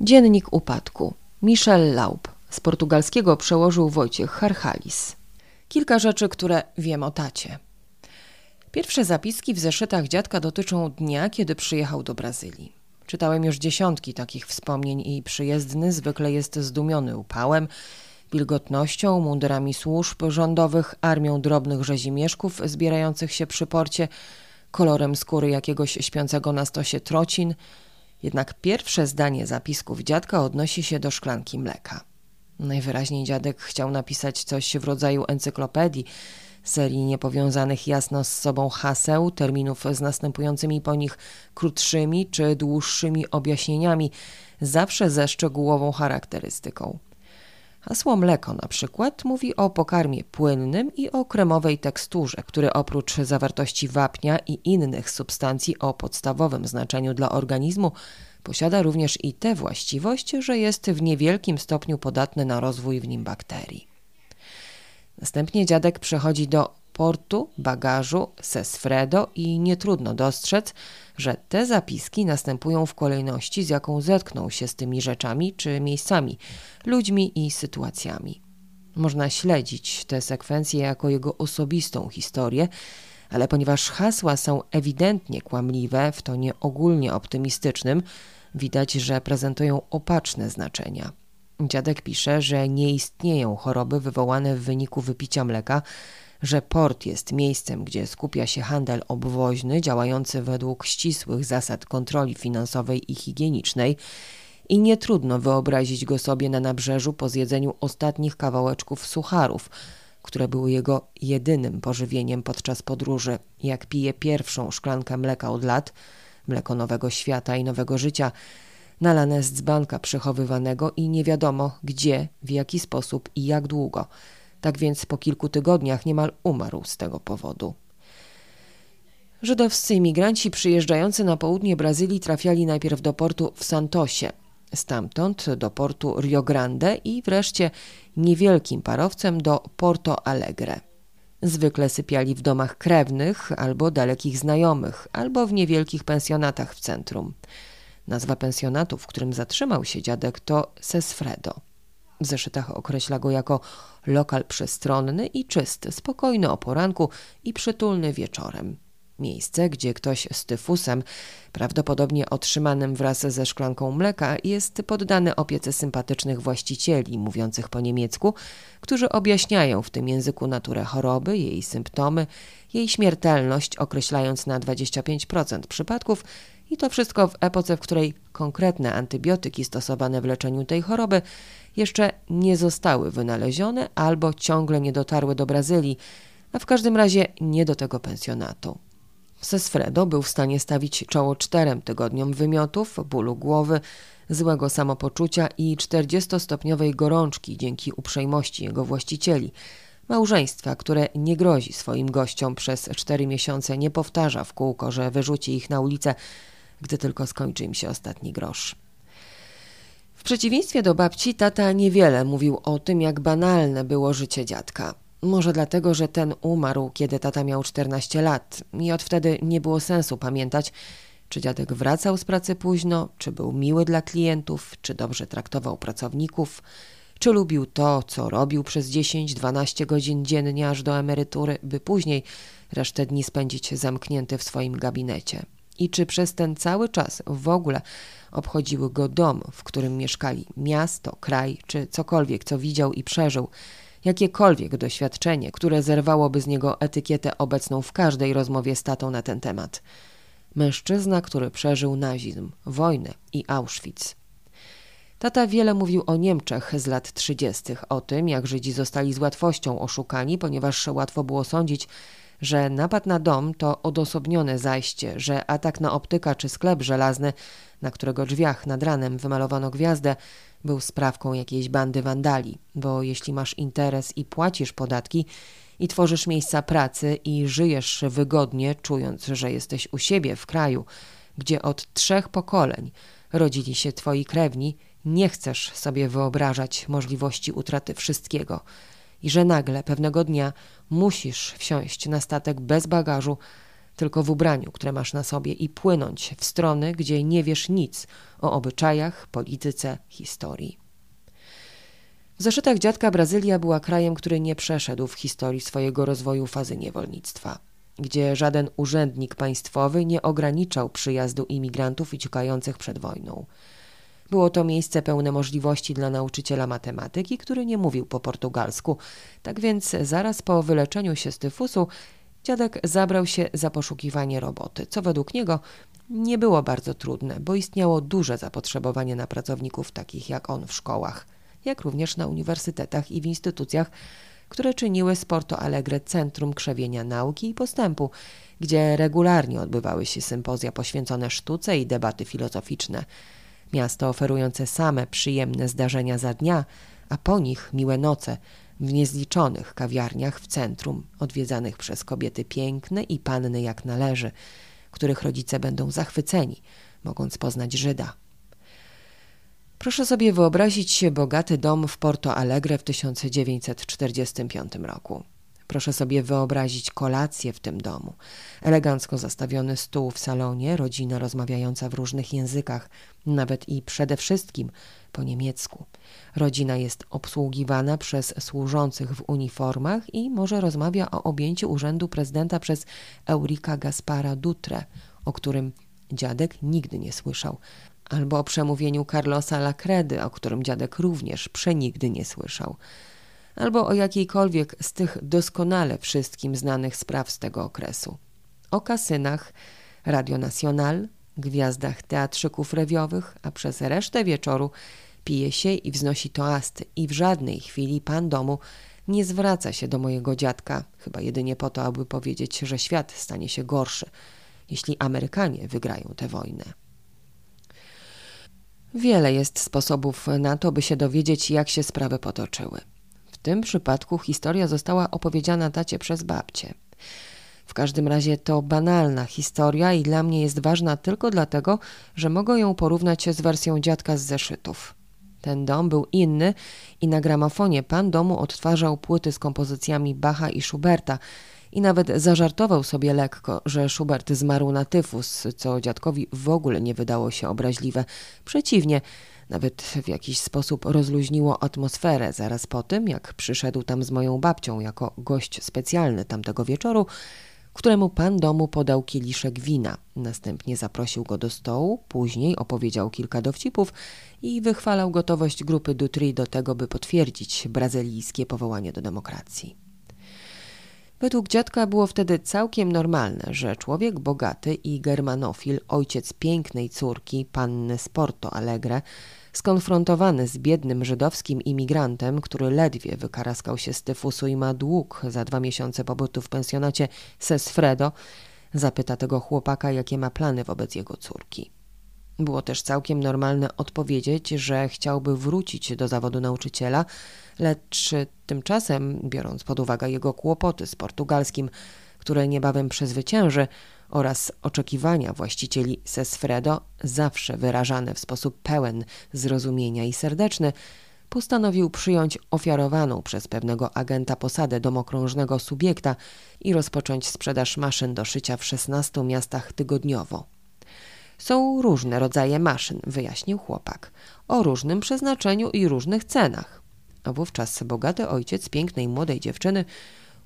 Dziennik upadku. Michel Laub. Z portugalskiego przełożył Wojciech Harchalis. Kilka rzeczy, które wiem o tacie. Pierwsze zapiski w zeszytach dziadka dotyczą dnia, kiedy przyjechał do Brazylii. Czytałem już dziesiątki takich wspomnień i przyjezdny zwykle jest zdumiony upałem, wilgotnością, mundurami służb rządowych, armią drobnych rzezimieszków zbierających się przy porcie, kolorem skóry jakiegoś śpiącego na stosie trocin – jednak pierwsze zdanie zapisków dziadka odnosi się do szklanki mleka. Najwyraźniej dziadek chciał napisać coś w rodzaju encyklopedii, serii niepowiązanych jasno z sobą haseł, terminów z następującymi po nich krótszymi czy dłuższymi objaśnieniami, zawsze ze szczegółową charakterystyką. Hasło mleko na przykład mówi o pokarmie płynnym i o kremowej teksturze, który oprócz zawartości wapnia i innych substancji o podstawowym znaczeniu dla organizmu posiada również i tę właściwość, że jest w niewielkim stopniu podatny na rozwój w nim bakterii. Następnie dziadek przechodzi do portu, bagażu, sesfredo i nie trudno dostrzec, że te zapiski następują w kolejności, z jaką zetknął się z tymi rzeczami czy miejscami, ludźmi i sytuacjami. Można śledzić tę sekwencję jako jego osobistą historię, ale ponieważ hasła są ewidentnie kłamliwe w tonie ogólnie optymistycznym, widać, że prezentują opaczne znaczenia. Dziadek pisze, że nie istnieją choroby wywołane w wyniku wypicia mleka, że port jest miejscem, gdzie skupia się handel obwoźny działający według ścisłych zasad kontroli finansowej i higienicznej i nie trudno wyobrazić go sobie na nabrzeżu po zjedzeniu ostatnich kawałeczków sucharów, które były jego jedynym pożywieniem podczas podróży. Jak pije pierwszą szklankę mleka od lat, mleko nowego świata i nowego życia, nalane z dzbanka przechowywanego i nie wiadomo gdzie, w jaki sposób i jak długo – tak więc po kilku tygodniach niemal umarł z tego powodu. Żydowscy imigranci przyjeżdżający na południe Brazylii trafiali najpierw do portu w Santosie, stamtąd do portu Rio Grande i wreszcie niewielkim parowcem do Porto Alegre. Zwykle sypiali w domach krewnych albo dalekich znajomych, albo w niewielkich pensjonatach w centrum. Nazwa pensjonatu, w którym zatrzymał się dziadek, to Sesfredo. W zeszytach określa go jako lokal przestronny i czysty, spokojny o poranku i przytulny wieczorem. Miejsce, gdzie ktoś z tyfusem, prawdopodobnie otrzymanym wraz ze szklanką mleka, jest poddany opiece sympatycznych właścicieli mówiących po niemiecku, którzy objaśniają w tym języku naturę choroby, jej symptomy, jej śmiertelność, określając na 25% przypadków i to wszystko w epoce, w której konkretne antybiotyki stosowane w leczeniu tej choroby jeszcze nie zostały wynalezione albo ciągle nie dotarły do Brazylii, a w każdym razie nie do tego pensjonatu. Sesfredo był w stanie stawić czoło czterem tygodniom wymiotów, bólu głowy, złego samopoczucia i 40-stopniowej gorączki dzięki uprzejmości jego właścicieli. Małżeństwa, które nie grozi swoim gościom przez cztery miesiące, nie powtarza w kółko, że wyrzuci ich na ulicę, gdy tylko skończy im się ostatni grosz. W przeciwieństwie do babci, tata niewiele mówił o tym, jak banalne było życie dziadka. Może dlatego, że ten umarł, kiedy tata miał 14 lat i od wtedy nie było sensu pamiętać, czy dziadek wracał z pracy późno, czy był miły dla klientów, czy dobrze traktował pracowników, czy lubił to, co robił przez 10-12 godzin dziennie aż do emerytury, by później resztę dni spędzić zamknięty w swoim gabinecie. I czy przez ten cały czas w ogóle obchodziły go dom, w którym mieszkali, miasto, kraj, czy cokolwiek, co widział i przeżył, jakiekolwiek doświadczenie, które zerwałoby z niego etykietę obecną w każdej rozmowie z tatą na ten temat. Mężczyzna, który przeżył nazizm, wojnę i Auschwitz. Tata wiele mówił o Niemczech z lat trzydziestych, o tym, jak Żydzi zostali z łatwością oszukani, ponieważ łatwo było sądzić, że napad na dom to odosobnione zajście, że atak na optyka czy sklep żelazny, na którego drzwiach nad ranem wymalowano gwiazdę, był sprawką jakiejś bandy wandali, bo jeśli masz interes i płacisz podatki i tworzysz miejsca pracy i żyjesz wygodnie, czując, że jesteś u siebie w kraju, gdzie od trzech pokoleń rodzili się twoi krewni, nie chcesz sobie wyobrażać możliwości utraty wszystkiego i że nagle pewnego dnia musisz wsiąść na statek bez bagażu, tylko w ubraniu, które masz na sobie i płynąć w strony, gdzie nie wiesz nic o obyczajach, polityce, historii. W zeszytach dziadka Brazylia była krajem, który nie przeszedł w historii swojego rozwoju fazy niewolnictwa, gdzie żaden urzędnik państwowy nie ograniczał przyjazdu imigrantów uciekających przed wojną. Było to miejsce pełne możliwości dla nauczyciela matematyki, który nie mówił po portugalsku. Tak więc zaraz po wyleczeniu się z tyfusu dziadek zabrał się za poszukiwanie roboty, co według niego nie było bardzo trudne, bo istniało duże zapotrzebowanie na pracowników takich jak on w szkołach, jak również na uniwersytetach i w instytucjach, które czyniły z Porto Alegre centrum krzewienia nauki i postępu, gdzie regularnie odbywały się sympozja poświęcone sztuce i debaty filozoficzne – Miasto oferujące same przyjemne zdarzenia za dnia, a po nich miłe noce w niezliczonych kawiarniach w centrum, odwiedzanych przez kobiety piękne i panny jak należy, których rodzice będą zachwyceni, mogąc poznać Żyda. Proszę sobie wyobrazić bogaty dom w Porto Alegre w 1945 roku. Proszę sobie wyobrazić kolację w tym domu. Elegancko zastawiony stół w salonie, rodzina rozmawiająca w różnych językach, nawet i przede wszystkim po niemiecku. Rodzina jest obsługiwana przez służących w uniformach i może rozmawia o objęciu urzędu prezydenta przez Eurika Gaspara Dutre, o którym dziadek nigdy nie słyszał, albo o przemówieniu Carlosa Lacredy, o którym dziadek również przenigdy nie słyszał albo o jakiejkolwiek z tych doskonale wszystkim znanych spraw z tego okresu. O kasynach, Radio Nacional, gwiazdach teatrzyków rewiowych, a przez resztę wieczoru pije się i wznosi toasty i w żadnej chwili pan domu nie zwraca się do mojego dziadka, chyba jedynie po to, aby powiedzieć, że świat stanie się gorszy, jeśli Amerykanie wygrają tę wojnę. Wiele jest sposobów na to, by się dowiedzieć, jak się sprawy potoczyły. Tym przypadku historia została opowiedziana tacie przez babcię. W każdym razie to banalna historia i dla mnie jest ważna tylko dlatego, że mogę ją porównać z wersją dziadka z zeszytów. Ten dom był inny i na gramofonie pan domu odtwarzał płyty z kompozycjami Bacha i Schuberta i nawet zażartował sobie lekko, że Schubert zmarł na tyfus, co dziadkowi w ogóle nie wydało się obraźliwe. Przeciwnie, nawet w jakiś sposób rozluźniło atmosferę zaraz po tym, jak przyszedł tam z moją babcią jako gość specjalny tamtego wieczoru, któremu pan domu podał kieliszek wina. Następnie zaprosił go do stołu, później opowiedział kilka dowcipów i wychwalał gotowość grupy Dutry do tego, by potwierdzić brazylijskie powołanie do demokracji. Według dziadka było wtedy całkiem normalne, że człowiek bogaty i germanofil, ojciec pięknej córki, panny z Porto Alegre, Skonfrontowany z biednym żydowskim imigrantem, który ledwie wykaraskał się z tyfusu i ma dług za dwa miesiące pobytu w pensjonacie Sesfredo, zapyta tego chłopaka, jakie ma plany wobec jego córki. Było też całkiem normalne odpowiedzieć, że chciałby wrócić do zawodu nauczyciela, lecz tymczasem, biorąc pod uwagę jego kłopoty z portugalskim, które niebawem przezwycięży, oraz oczekiwania właścicieli Sesfredo, zawsze wyrażane w sposób pełen zrozumienia i serdeczny, postanowił przyjąć ofiarowaną przez pewnego agenta posadę domokrążnego subiekta i rozpocząć sprzedaż maszyn do szycia w 16 miastach tygodniowo. Są różne rodzaje maszyn, wyjaśnił chłopak, o różnym przeznaczeniu i różnych cenach. A wówczas bogaty ojciec pięknej młodej dziewczyny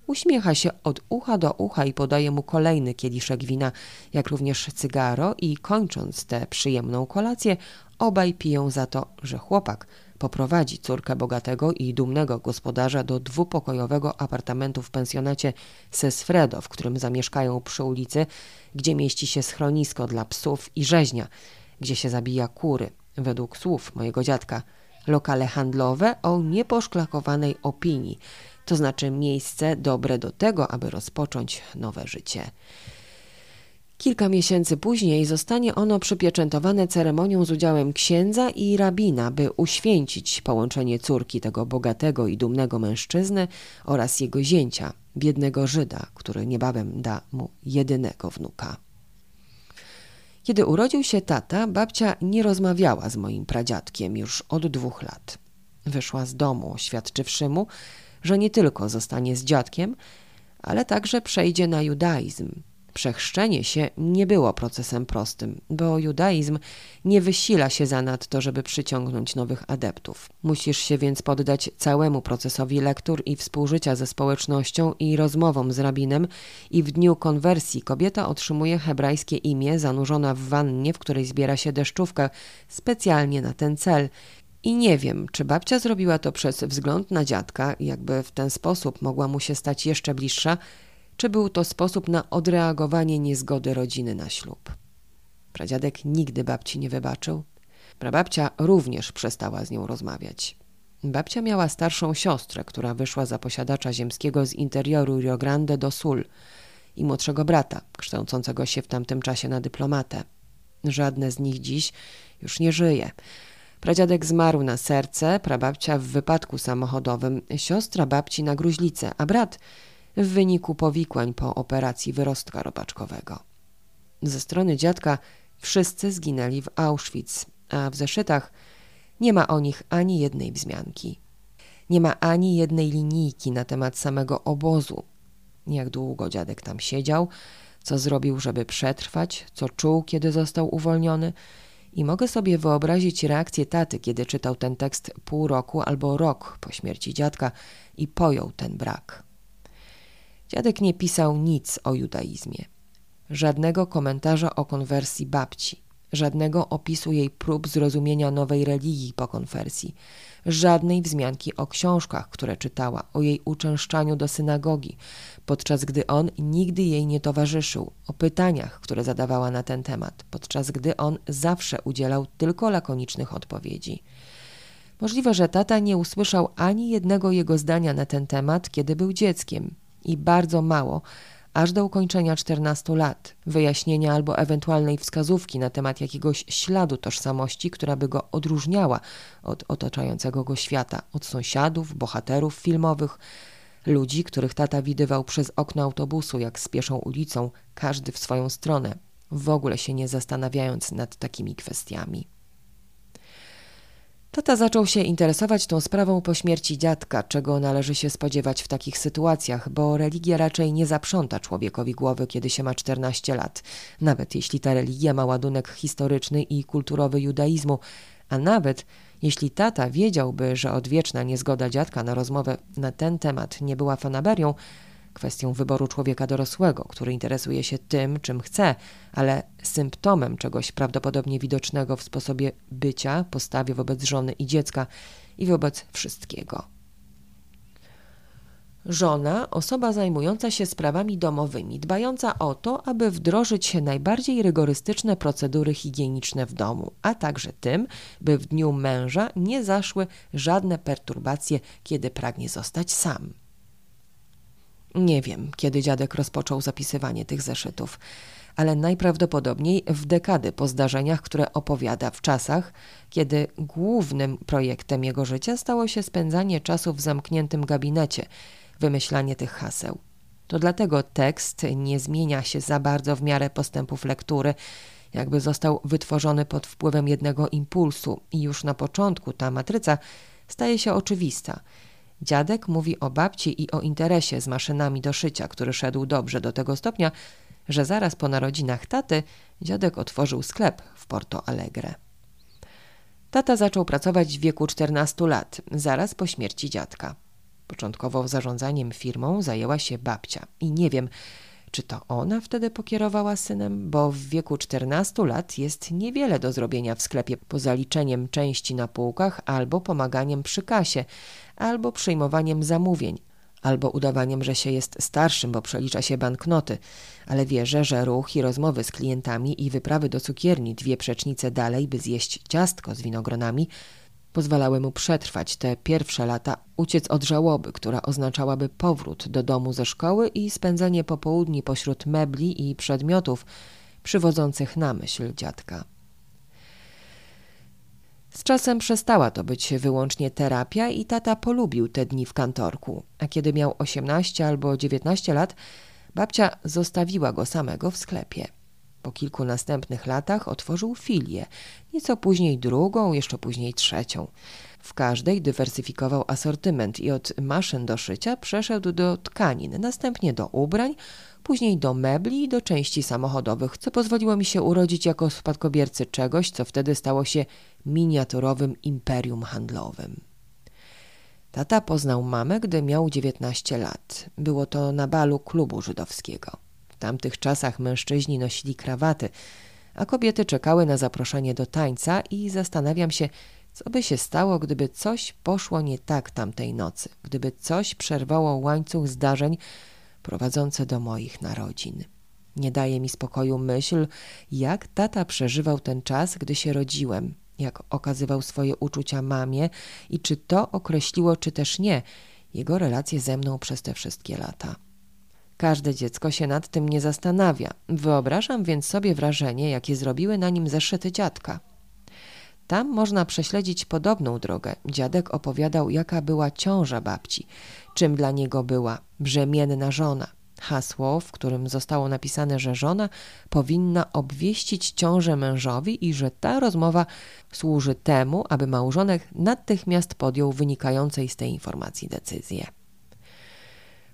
Uśmiecha się od ucha do ucha i podaje mu kolejny kieliszek wina, jak również cygaro i kończąc tę przyjemną kolację, obaj piją za to, że chłopak poprowadzi córkę bogatego i dumnego gospodarza do dwupokojowego apartamentu w pensjonacie Sesfredo, w którym zamieszkają przy ulicy, gdzie mieści się schronisko dla psów i rzeźnia, gdzie się zabija kury, według słów mojego dziadka. Lokale handlowe o nieposzklakowanej opinii – to znaczy miejsce dobre do tego, aby rozpocząć nowe życie. Kilka miesięcy później zostanie ono przypieczętowane ceremonią z udziałem księdza i rabina, by uświęcić połączenie córki tego bogatego i dumnego mężczyzny oraz jego zięcia, biednego Żyda, który niebawem da mu jedynego wnuka. Kiedy urodził się tata, babcia nie rozmawiała z moim pradziadkiem już od dwóch lat. Wyszła z domu, oświadczywszy mu, że nie tylko zostanie z dziadkiem, ale także przejdzie na judaizm. Przechrzczenie się nie było procesem prostym, bo judaizm nie wysila się zanadto, żeby przyciągnąć nowych adeptów. Musisz się więc poddać całemu procesowi lektur i współżycia ze społecznością i rozmowom z rabinem i w dniu konwersji kobieta otrzymuje hebrajskie imię zanurzona w wannie, w której zbiera się deszczówka specjalnie na ten cel i nie wiem, czy babcia zrobiła to przez wzgląd na dziadka, jakby w ten sposób mogła mu się stać jeszcze bliższa, czy był to sposób na odreagowanie niezgody rodziny na ślub. Pradziadek nigdy babci nie wybaczył. Prababcia również przestała z nią rozmawiać. Babcia miała starszą siostrę, która wyszła za posiadacza ziemskiego z interioru Rio Grande do Sul i młodszego brata, kształcącego się w tamtym czasie na dyplomatę. Żadne z nich dziś już nie żyje. Pradziadek zmarł na serce, prababcia w wypadku samochodowym, siostra babci na gruźlicę, a brat w wyniku powikłań po operacji wyrostka robaczkowego. Ze strony dziadka wszyscy zginęli w Auschwitz, a w zeszytach nie ma o nich ani jednej wzmianki. Nie ma ani jednej linijki na temat samego obozu. Jak długo dziadek tam siedział, co zrobił, żeby przetrwać, co czuł, kiedy został uwolniony – i mogę sobie wyobrazić reakcję taty, kiedy czytał ten tekst pół roku albo rok po śmierci dziadka i pojął ten brak. Dziadek nie pisał nic o judaizmie, żadnego komentarza o konwersji babci, żadnego opisu jej prób zrozumienia nowej religii po konwersji, żadnej wzmianki o książkach, które czytała, o jej uczęszczaniu do synagogi, podczas gdy on nigdy jej nie towarzyszył, o pytaniach, które zadawała na ten temat, podczas gdy on zawsze udzielał tylko lakonicznych odpowiedzi. Możliwe, że tata nie usłyszał ani jednego jego zdania na ten temat, kiedy był dzieckiem, i bardzo mało, aż do ukończenia 14 lat, wyjaśnienia albo ewentualnej wskazówki na temat jakiegoś śladu tożsamości, która by go odróżniała od otaczającego go świata, od sąsiadów, bohaterów filmowych, ludzi, których tata widywał przez okno autobusu, jak spieszą ulicą, każdy w swoją stronę, w ogóle się nie zastanawiając nad takimi kwestiami. Tata zaczął się interesować tą sprawą po śmierci dziadka, czego należy się spodziewać w takich sytuacjach, bo religia raczej nie zaprząta człowiekowi głowy, kiedy się ma 14 lat, nawet jeśli ta religia ma ładunek historyczny i kulturowy judaizmu, a nawet jeśli tata wiedziałby, że odwieczna niezgoda dziadka na rozmowę na ten temat nie była fanaberią, kwestią wyboru człowieka dorosłego, który interesuje się tym, czym chce, ale symptomem czegoś prawdopodobnie widocznego w sposobie bycia, postawie wobec żony i dziecka i wobec wszystkiego. Żona, osoba zajmująca się sprawami domowymi, dbająca o to, aby wdrożyć najbardziej rygorystyczne procedury higieniczne w domu, a także tym, by w dniu męża nie zaszły żadne perturbacje, kiedy pragnie zostać sam. Nie wiem, kiedy dziadek rozpoczął zapisywanie tych zeszytów, ale najprawdopodobniej w dekady po zdarzeniach, które opowiada w czasach, kiedy głównym projektem jego życia stało się spędzanie czasu w zamkniętym gabinecie, wymyślanie tych haseł. To dlatego tekst nie zmienia się za bardzo w miarę postępów lektury, jakby został wytworzony pod wpływem jednego impulsu i już na początku ta matryca staje się oczywista – Dziadek mówi o babci i o interesie z maszynami do szycia, który szedł dobrze do tego stopnia, że zaraz po narodzinach taty dziadek otworzył sklep w Porto Alegre. Tata zaczął pracować w wieku 14 lat, zaraz po śmierci dziadka. Początkowo zarządzaniem firmą zajęła się babcia i nie wiem, czy to ona wtedy pokierowała synem, bo w wieku 14 lat jest niewiele do zrobienia w sklepie poza liczeniem części na półkach albo pomaganiem przy kasie, albo przyjmowaniem zamówień, albo udawaniem, że się jest starszym, bo przelicza się banknoty, ale wierzę, że ruch i rozmowy z klientami i wyprawy do cukierni dwie przecznice dalej, by zjeść ciastko z winogronami, pozwalały mu przetrwać te pierwsze lata, uciec od żałoby, która oznaczałaby powrót do domu ze szkoły i spędzenie popołudni pośród mebli i przedmiotów przywodzących na myśl dziadka. Z czasem przestała to być wyłącznie terapia i tata polubił te dni w kantorku, a kiedy miał 18 albo 19 lat, babcia zostawiła go samego w sklepie. Po kilku następnych latach otworzył filię, nieco później drugą, jeszcze później trzecią. W każdej dywersyfikował asortyment i od maszyn do szycia przeszedł do tkanin, następnie do ubrań, później do mebli i do części samochodowych, co pozwoliło mi się urodzić jako spadkobiercy czegoś, co wtedy stało się miniaturowym imperium handlowym. Tata poznał mamę, gdy miał 19 lat. Było to na balu klubu żydowskiego. Tamtych czasach mężczyźni nosili krawaty, a kobiety czekały na zaproszenie do tańca i zastanawiam się, co by się stało, gdyby coś poszło nie tak tamtej nocy, gdyby coś przerwało łańcuch zdarzeń prowadzące do moich narodzin. Nie daje mi spokoju myśl, jak tata przeżywał ten czas, gdy się rodziłem, jak okazywał swoje uczucia mamie i czy to określiło, czy też nie, jego relacje ze mną przez te wszystkie lata. Każde dziecko się nad tym nie zastanawia. Wyobrażam więc sobie wrażenie, jakie zrobiły na nim zeszyty dziadka. Tam można prześledzić podobną drogę. Dziadek opowiadał, jaka była ciąża babci, czym dla niego była brzemienna żona. Hasło, w którym zostało napisane, że żona powinna obwieścić ciążę mężowi i że ta rozmowa służy temu, aby małżonek natychmiast podjął wynikającej z tej informacji decyzję.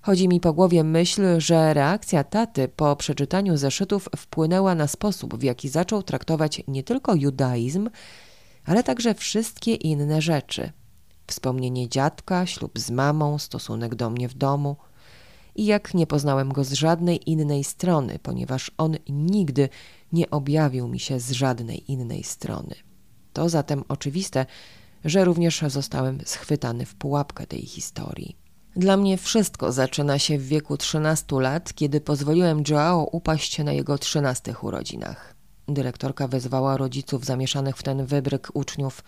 Chodzi mi po głowie myśl, że reakcja taty po przeczytaniu zeszytów wpłynęła na sposób, w jaki zaczął traktować nie tylko judaizm, ale także wszystkie inne rzeczy. Wspomnienie dziadka, ślub z mamą, stosunek do mnie w domu. I jak nie poznałem go z żadnej innej strony, ponieważ on nigdy nie objawił mi się z żadnej innej strony. To zatem oczywiste, że również zostałem schwytany w pułapkę tej historii. Dla mnie wszystko zaczyna się w wieku 13 lat, kiedy pozwoliłem Joao upaść na jego trzynastych urodzinach. Dyrektorka wezwała rodziców zamieszanych w ten wybryk uczniów.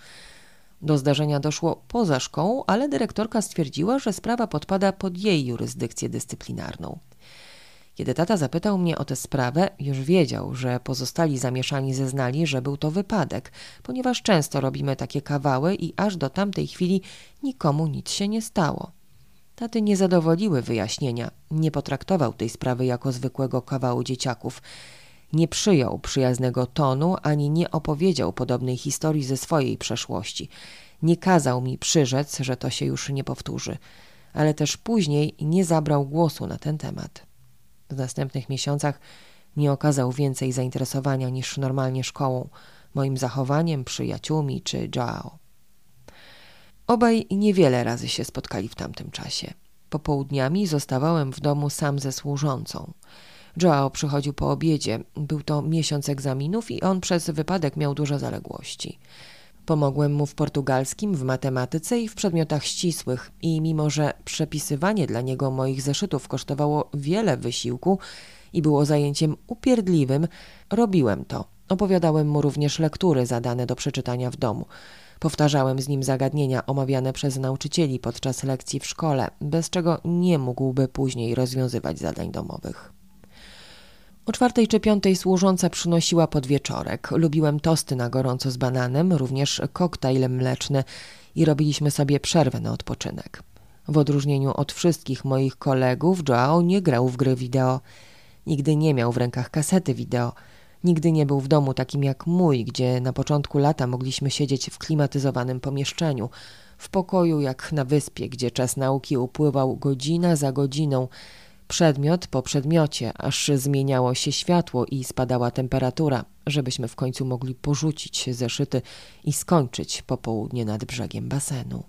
Do zdarzenia doszło poza szkołą, ale dyrektorka stwierdziła, że sprawa podpada pod jej jurysdykcję dyscyplinarną. Kiedy tata zapytał mnie o tę sprawę, już wiedział, że pozostali zamieszani zeznali, że był to wypadek, ponieważ często robimy takie kawały i aż do tamtej chwili nikomu nic się nie stało. Taty nie zadowoliły wyjaśnienia, nie potraktował tej sprawy jako zwykłego kawału dzieciaków. Nie przyjął przyjaznego tonu ani nie opowiedział podobnej historii ze swojej przeszłości. Nie kazał mi przyrzec, że to się już nie powtórzy, ale też później nie zabrał głosu na ten temat. W następnych miesiącach nie okazał więcej zainteresowania niż normalnie szkołą, moim zachowaniem, przyjaciółmi czy Joao. Obaj niewiele razy się spotkali w tamtym czasie. Popołudniami zostawałem w domu sam ze służącą. Joao przychodził po obiedzie. Był to miesiąc egzaminów i on przez wypadek miał dużo zaległości. Pomogłem mu w portugalskim, w matematyce i w przedmiotach ścisłych i mimo, że przepisywanie dla niego moich zeszytów kosztowało wiele wysiłku i było zajęciem upierdliwym, robiłem to. Opowiadałem mu również lektury zadane do przeczytania w domu. Powtarzałem z nim zagadnienia omawiane przez nauczycieli podczas lekcji w szkole, bez czego nie mógłby później rozwiązywać zadań domowych. O czwartej czy piątej służąca przynosiła podwieczorek. Lubiłem tosty na gorąco z bananem, również koktajl mleczny i robiliśmy sobie przerwę na odpoczynek. W odróżnieniu od wszystkich moich kolegów, Joao nie grał w gry wideo. Nigdy nie miał w rękach kasety wideo. Nigdy nie był w domu takim jak mój, gdzie na początku lata mogliśmy siedzieć w klimatyzowanym pomieszczeniu, w pokoju jak na wyspie, gdzie czas nauki upływał godzina za godziną, przedmiot po przedmiocie, aż zmieniało się światło i spadała temperatura, żebyśmy w końcu mogli porzucić zeszyty i skończyć popołudnie nad brzegiem basenu.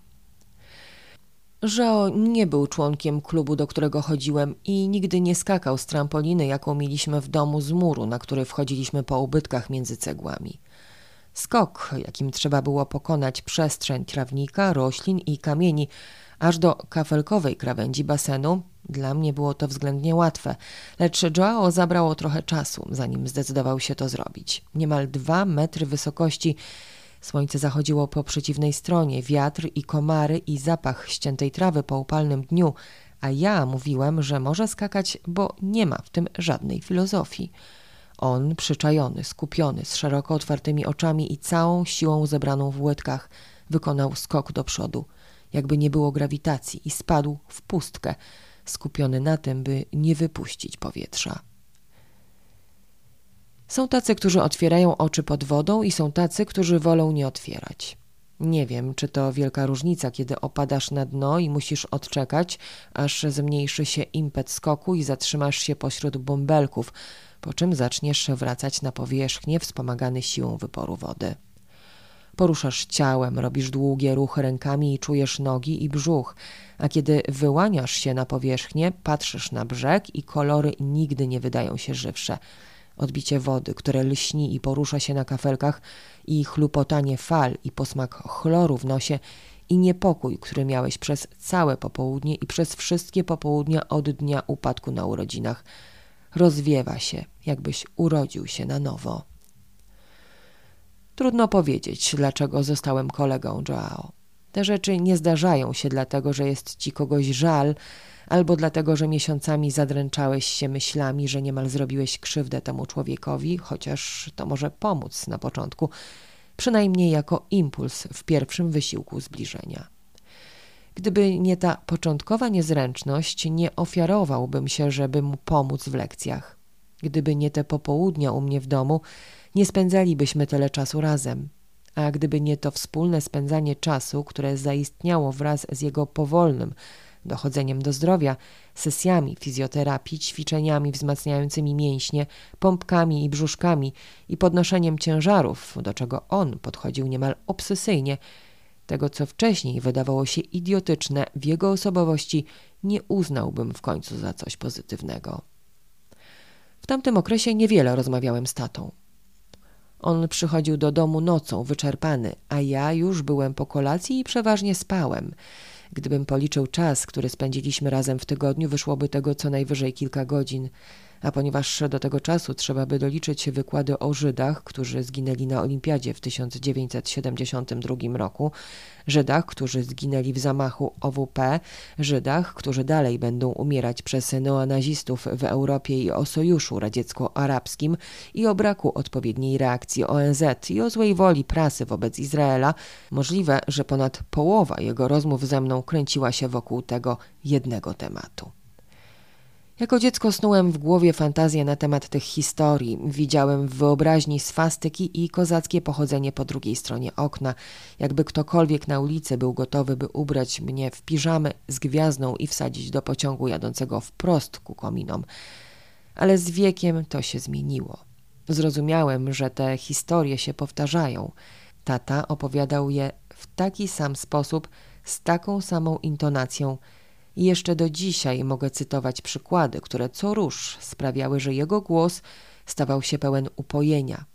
Żao nie był członkiem klubu, do którego chodziłem i nigdy nie skakał z trampoliny, jaką mieliśmy w domu z muru, na który wchodziliśmy po ubytkach między cegłami. Skok, jakim trzeba było pokonać przestrzeń trawnika, roślin i kamieni, aż do kafelkowej krawędzi basenu, dla mnie było to względnie łatwe, lecz Joao zabrało trochę czasu, zanim zdecydował się to zrobić. Niemal dwa metry wysokości Słońce zachodziło po przeciwnej stronie, wiatr i komary i zapach ściętej trawy po upalnym dniu, a ja mówiłem, że może skakać, bo nie ma w tym żadnej filozofii. On, przyczajony, skupiony, z szeroko otwartymi oczami i całą siłą zebraną w łydkach, wykonał skok do przodu, jakby nie było grawitacji i spadł w pustkę, skupiony na tym, by nie wypuścić powietrza. Są tacy, którzy otwierają oczy pod wodą i są tacy, którzy wolą nie otwierać. Nie wiem, czy to wielka różnica, kiedy opadasz na dno i musisz odczekać, aż zmniejszy się impet skoku i zatrzymasz się pośród bąbelków, po czym zaczniesz wracać na powierzchnię wspomagany siłą wyporu wody. Poruszasz ciałem, robisz długie ruchy rękami i czujesz nogi i brzuch, a kiedy wyłaniasz się na powierzchnię, patrzysz na brzeg i kolory nigdy nie wydają się żywsze. Odbicie wody, które lśni i porusza się na kafelkach, i chlupotanie fal i posmak chloru w nosie, i niepokój, który miałeś przez całe popołudnie i przez wszystkie popołudnia od dnia upadku na urodzinach, rozwiewa się, jakbyś urodził się na nowo. Trudno powiedzieć, dlaczego zostałem kolegą Joao. Te rzeczy nie zdarzają się dlatego, że jest ci kogoś żal, albo dlatego, że miesiącami zadręczałeś się myślami, że niemal zrobiłeś krzywdę temu człowiekowi, chociaż to może pomóc na początku, przynajmniej jako impuls w pierwszym wysiłku zbliżenia. Gdyby nie ta początkowa niezręczność, nie ofiarowałbym się, żeby mu pomóc w lekcjach. Gdyby nie te popołudnia u mnie w domu, nie spędzalibyśmy tyle czasu razem. A gdyby nie to wspólne spędzanie czasu, które zaistniało wraz z jego powolnym dochodzeniem do zdrowia, sesjami fizjoterapii, ćwiczeniami wzmacniającymi mięśnie, pompkami i brzuszkami i podnoszeniem ciężarów, do czego on podchodził niemal obsesyjnie, tego co wcześniej wydawało się idiotyczne w jego osobowości, nie uznałbym w końcu za coś pozytywnego. W tamtym okresie niewiele rozmawiałem z tatą. On przychodził do domu nocą, wyczerpany, a ja już byłem po kolacji i przeważnie spałem. Gdybym policzył czas, który spędziliśmy razem w tygodniu, wyszłoby tego co najwyżej kilka godzin a ponieważ do tego czasu trzeba by doliczyć wykłady o Żydach, którzy zginęli na Olimpiadzie w 1972 roku, Żydach, którzy zginęli w zamachu OWP, Żydach, którzy dalej będą umierać przez neonazistów w Europie i o sojuszu radziecko-arabskim i o braku odpowiedniej reakcji ONZ i o złej woli prasy wobec Izraela, możliwe, że ponad połowa jego rozmów ze mną kręciła się wokół tego jednego tematu. Jako dziecko snułem w głowie fantazje na temat tych historii. Widziałem w wyobraźni swastyki i kozackie pochodzenie po drugiej stronie okna. Jakby ktokolwiek na ulicy był gotowy, by ubrać mnie w piżamy z gwiazdą i wsadzić do pociągu jadącego wprost ku kominom. Ale z wiekiem to się zmieniło. Zrozumiałem, że te historie się powtarzają. Tata opowiadał je w taki sam sposób, z taką samą intonacją, i jeszcze do dzisiaj mogę cytować przykłady, które co róż sprawiały, że jego głos stawał się pełen upojenia.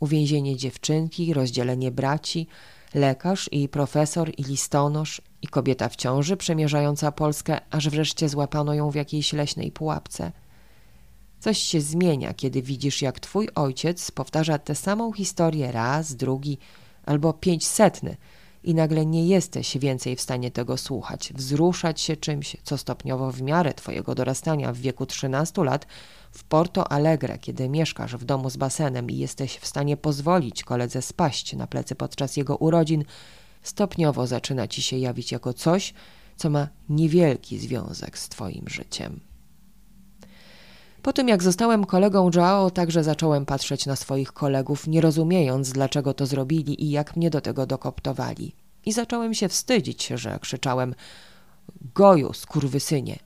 Uwięzienie dziewczynki, rozdzielenie braci, lekarz i profesor i listonosz i kobieta w ciąży przemierzająca Polskę, aż wreszcie złapano ją w jakiejś leśnej pułapce. Coś się zmienia, kiedy widzisz, jak twój ojciec powtarza tę samą historię raz, drugi albo pięćsetny, i nagle nie jesteś więcej w stanie tego słuchać, wzruszać się czymś, co stopniowo w miarę twojego dorastania w wieku 13 lat w Porto Alegre, kiedy mieszkasz w domu z basenem i jesteś w stanie pozwolić koledze spaść na plecy podczas jego urodzin, stopniowo zaczyna ci się jawić jako coś, co ma niewielki związek z twoim życiem. Po tym jak zostałem kolegą Joao, także zacząłem patrzeć na swoich kolegów, nie rozumiejąc, dlaczego to zrobili i jak mnie do tego dokoptowali. I zacząłem się wstydzić, że krzyczałem Goju, skurwysynie.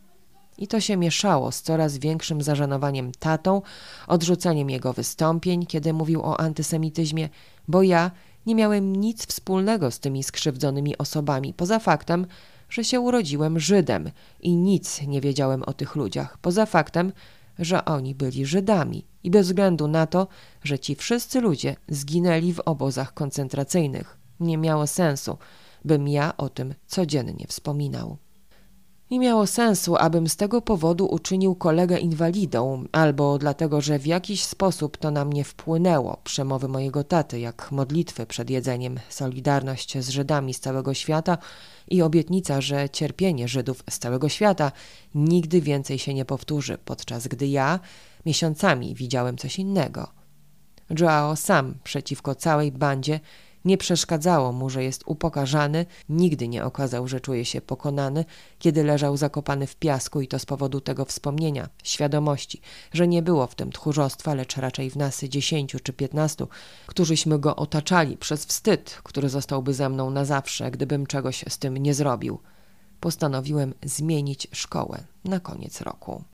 I to się mieszało z coraz większym zażenowaniem tatą, odrzuceniem jego wystąpień, kiedy mówił o antysemityzmie, bo ja nie miałem nic wspólnego z tymi skrzywdzonymi osobami, poza faktem, że się urodziłem Żydem i nic nie wiedziałem o tych ludziach, poza faktem, że oni byli Żydami i bez względu na to, że ci wszyscy ludzie zginęli w obozach koncentracyjnych. Nie miało sensu, bym ja o tym codziennie wspominał. Nie miało sensu, abym z tego powodu uczynił kolegę inwalidą, albo dlatego, że w jakiś sposób to na mnie wpłynęło, przemowy mojego taty, jak modlitwy przed jedzeniem, solidarność z Żydami z całego świata i obietnica, że cierpienie Żydów z całego świata nigdy więcej się nie powtórzy, podczas gdy ja miesiącami widziałem coś innego. Joao sam przeciwko całej bandzie Nie przeszkadzało mu, że jest upokarzany, nigdy nie okazał, że czuje się pokonany, kiedy leżał zakopany w piasku i to z powodu tego wspomnienia, świadomości, że nie było w tym tchórzostwa, lecz raczej w nas dziesięciu czy piętnastu, którzyśmy go otaczali przez wstyd, który zostałby ze mną na zawsze, gdybym czegoś z tym nie zrobił. Postanowiłem zmienić szkołę na koniec roku.